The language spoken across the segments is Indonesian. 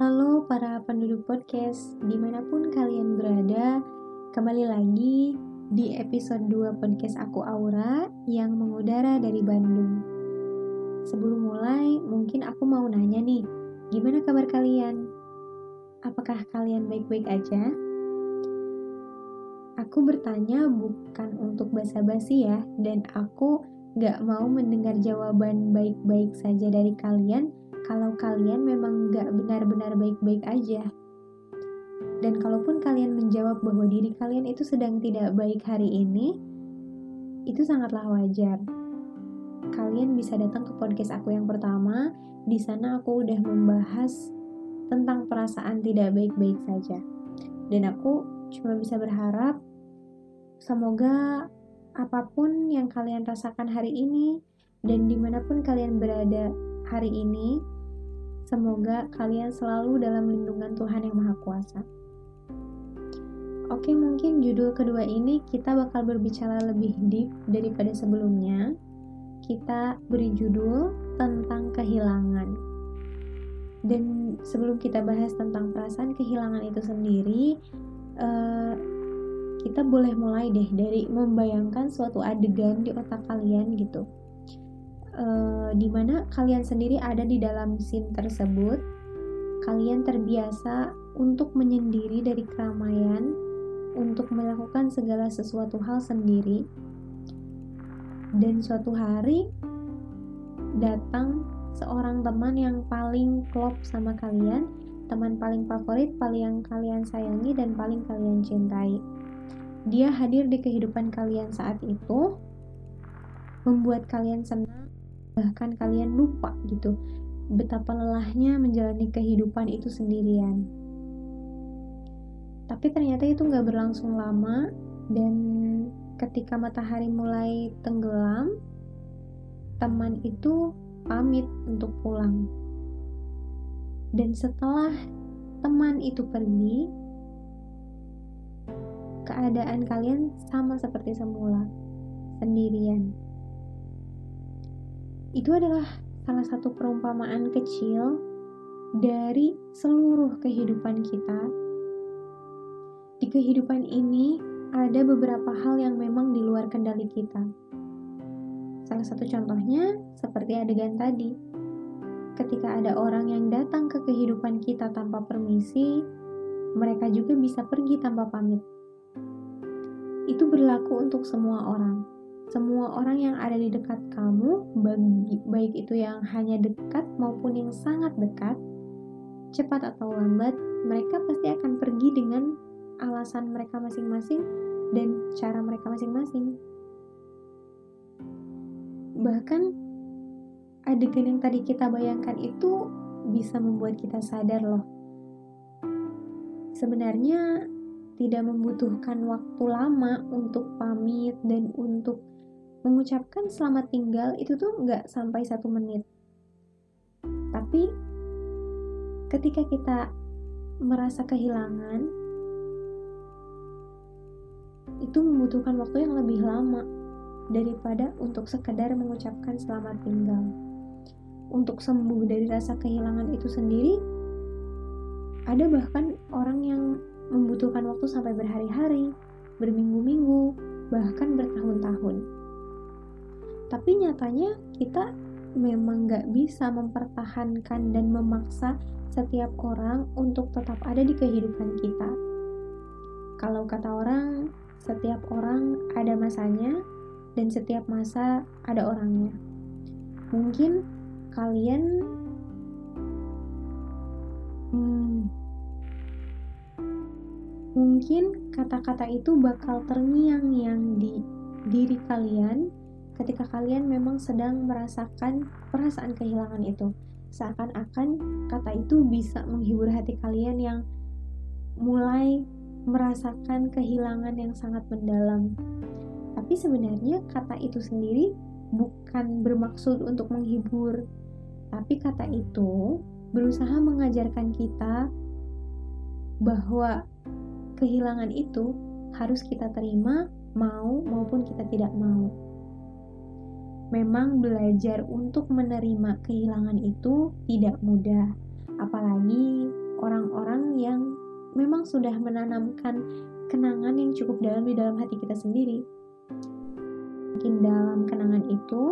Halo para penduduk podcast, di mana pun kalian berada, kembali lagi di episode 2 podcast aku Aura yang mengudara dari Bandung. Sebelum mulai, mungkin aku mau nanya nih, gimana kabar kalian? Apakah kalian baik-baik aja? Aku bertanya bukan untuk basa-basi ya, dan aku gak mau mendengar jawaban baik-baik saja dari kalian, kalau kalian memang gak benar-benar baik-baik aja. Dan kalaupun kalian menjawab bahwa diri kalian itu sedang tidak baik hari ini, itu sangatlah wajar. Kalian bisa datang ke podcast aku yang pertama, di sana aku udah membahas tentang perasaan tidak baik-baik saja. Dan aku cuma bisa berharap semoga apa pun yang kalian rasakan hari ini dan di mana pun kalian berada hari ini, semoga kalian selalu dalam lindungan Tuhan yang Maha Kuasa. Oke, mungkin judul kedua ini kita bakal berbicara lebih deep daripada sebelumnya. Kita beri judul tentang kehilangan. Dan sebelum kita bahas tentang perasaan kehilangan itu sendiri, uh, kita boleh mulai deh dari membayangkan suatu adegan di otak kalian gitu uh, di mana kalian sendiri ada di dalam scene tersebut kalian terbiasa untuk menyendiri dari keramaian untuk melakukan segala sesuatu hal sendiri dan suatu hari datang seorang teman yang paling klop sama kalian teman paling favorit, paling kalian sayangi dan paling kalian cintai. Dia hadir di kehidupan kalian saat itu, membuat kalian senang, bahkan kalian lupa gitu betapa lelahnya menjalani kehidupan itu sendirian. Tapi ternyata itu nggak berlangsung lama dan ketika matahari mulai tenggelam, teman itu pamit untuk pulang. Dan setelah teman itu pergi, keadaan kalian sama seperti semula, sendirian itu adalah salah satu perumpamaan kecil dari seluruh kehidupan kita. Di kehidupan ini ada beberapa hal yang memang di luar kendali kita. Salah satu contohnya seperti adegan tadi. Ketika ada orang yang datang ke kehidupan kita tanpa permisi, mereka juga bisa pergi tanpa pamit. Itu berlaku untuk semua orang semua orang yang ada di dekat kamu, baik itu yang hanya dekat maupun yang sangat dekat, cepat atau lambat, mereka pasti akan pergi dengan alasan mereka masing-masing dan cara mereka masing-masing. Bahkan adegan yang tadi kita bayangkan itu bisa membuat kita sadar loh. Sebenarnya tidak membutuhkan waktu lama untuk pamit dan untuk mengucapkan selamat tinggal itu tuh nggak sampai satu menit. Tapi ketika kita merasa kehilangan, itu membutuhkan waktu yang lebih lama daripada untuk sekedar mengucapkan selamat tinggal. Untuk sembuh dari rasa kehilangan itu sendiri, ada bahkan orang yang membutuhkan waktu sampai berhari-hari, berminggu-minggu, bahkan bertahun-tahun tapi nyatanya kita memang gak bisa mempertahankan dan memaksa setiap orang untuk tetap ada di kehidupan kita. Kalau kata orang, setiap orang ada masanya dan setiap masa ada orangnya. Mungkin kalian hmm, mungkin kata-kata itu bakal terngiang-ngiang di diri kalian ketika kalian memang sedang merasakan perasaan kehilangan itu. Seakan-akan kata itu bisa menghibur hati kalian yang mulai merasakan kehilangan yang sangat mendalam. Tapi sebenarnya kata itu sendiri bukan bermaksud untuk menghibur, tapi kata itu berusaha mengajarkan kita bahwa kehilangan itu harus kita terima, mau maupun kita tidak mau memang belajar untuk menerima kehilangan itu tidak mudah, apalagi orang-orang yang memang sudah menanamkan kenangan yang cukup dalam di dalam hati kita sendiri. Mungkin dalam kenangan itu,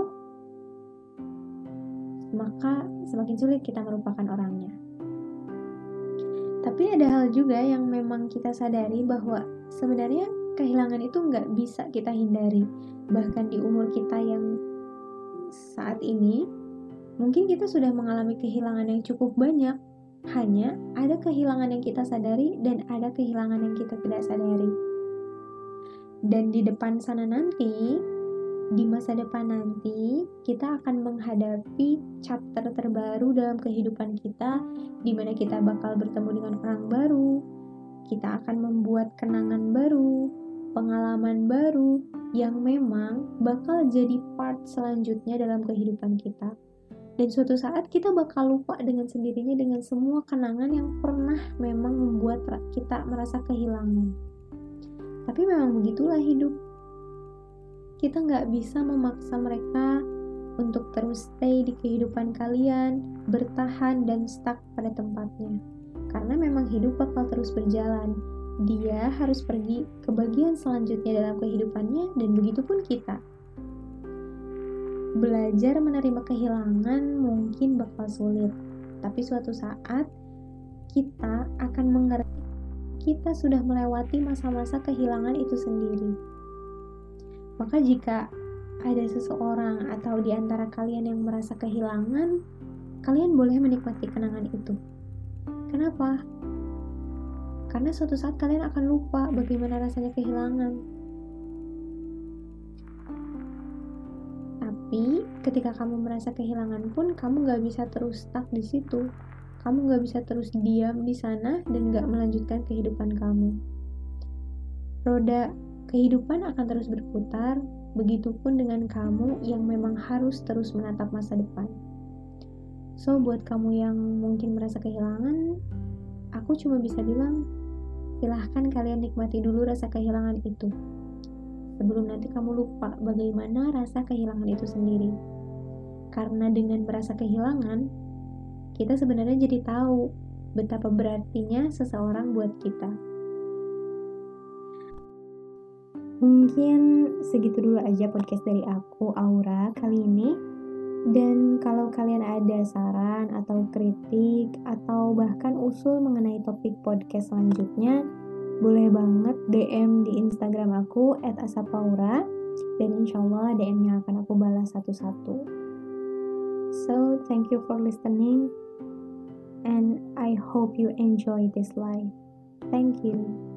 maka semakin sulit kita merupakan orangnya. Tapi ada hal juga yang memang kita sadari bahwa sebenarnya kehilangan itu nggak bisa kita hindari. Bahkan di umur kita yang saat ini, mungkin kita sudah mengalami kehilangan yang cukup banyak. Hanya ada kehilangan yang kita sadari dan ada kehilangan yang kita tidak sadari. Dan di depan sana nanti, di masa depan nanti kita akan menghadapi chapter terbaru dalam kehidupan kita di mana kita bakal bertemu dengan orang baru kita akan membuat kenangan baru pengalaman baru yang memang bakal jadi part selanjutnya dalam kehidupan kita dan suatu saat kita bakal lupa dengan sendirinya dengan semua kenangan yang pernah memang membuat kita merasa kehilangan tapi memang begitulah hidup kita nggak bisa memaksa mereka untuk terus stay di kehidupan kalian, bertahan dan stuck pada tempatnya. Karena memang hidup bakal terus berjalan. Dia harus pergi ke bagian selanjutnya dalam kehidupannya dan begitu pun kita. Belajar menerima kehilangan mungkin bakal sulit, tapi suatu saat kita akan mengerti kita sudah melewati masa-masa kehilangan itu sendiri maka jika ada seseorang atau di antara kalian yang merasa kehilangan, kalian boleh menikmati kenangan itu. Kenapa? Karena suatu saat kalian akan lupa bagaimana rasanya kehilangan. Tapi ketika kamu merasa kehilangan pun, kamu gak bisa terus stuck di situ. Kamu gak bisa terus diam di sana dan gak melanjutkan kehidupan kamu. Roda Kehidupan akan terus berputar, begitupun dengan kamu yang memang harus terus menatap masa depan. So, buat kamu yang mungkin merasa kehilangan, aku cuma bisa bilang, silahkan kalian nikmati dulu rasa kehilangan itu. Sebelum nanti kamu lupa bagaimana rasa kehilangan itu sendiri. Karena dengan merasa kehilangan, kita sebenarnya jadi tahu betapa berartinya seseorang buat kita. Mungkin segitu dulu aja podcast dari aku, Aura, kali ini. Dan kalau kalian ada saran atau kritik atau bahkan usul mengenai topik podcast selanjutnya, boleh banget DM di Instagram aku @asapaura dan insyaallah DM-nya akan aku balas satu-satu. So, thank you for listening and I hope you enjoy this life. Thank you.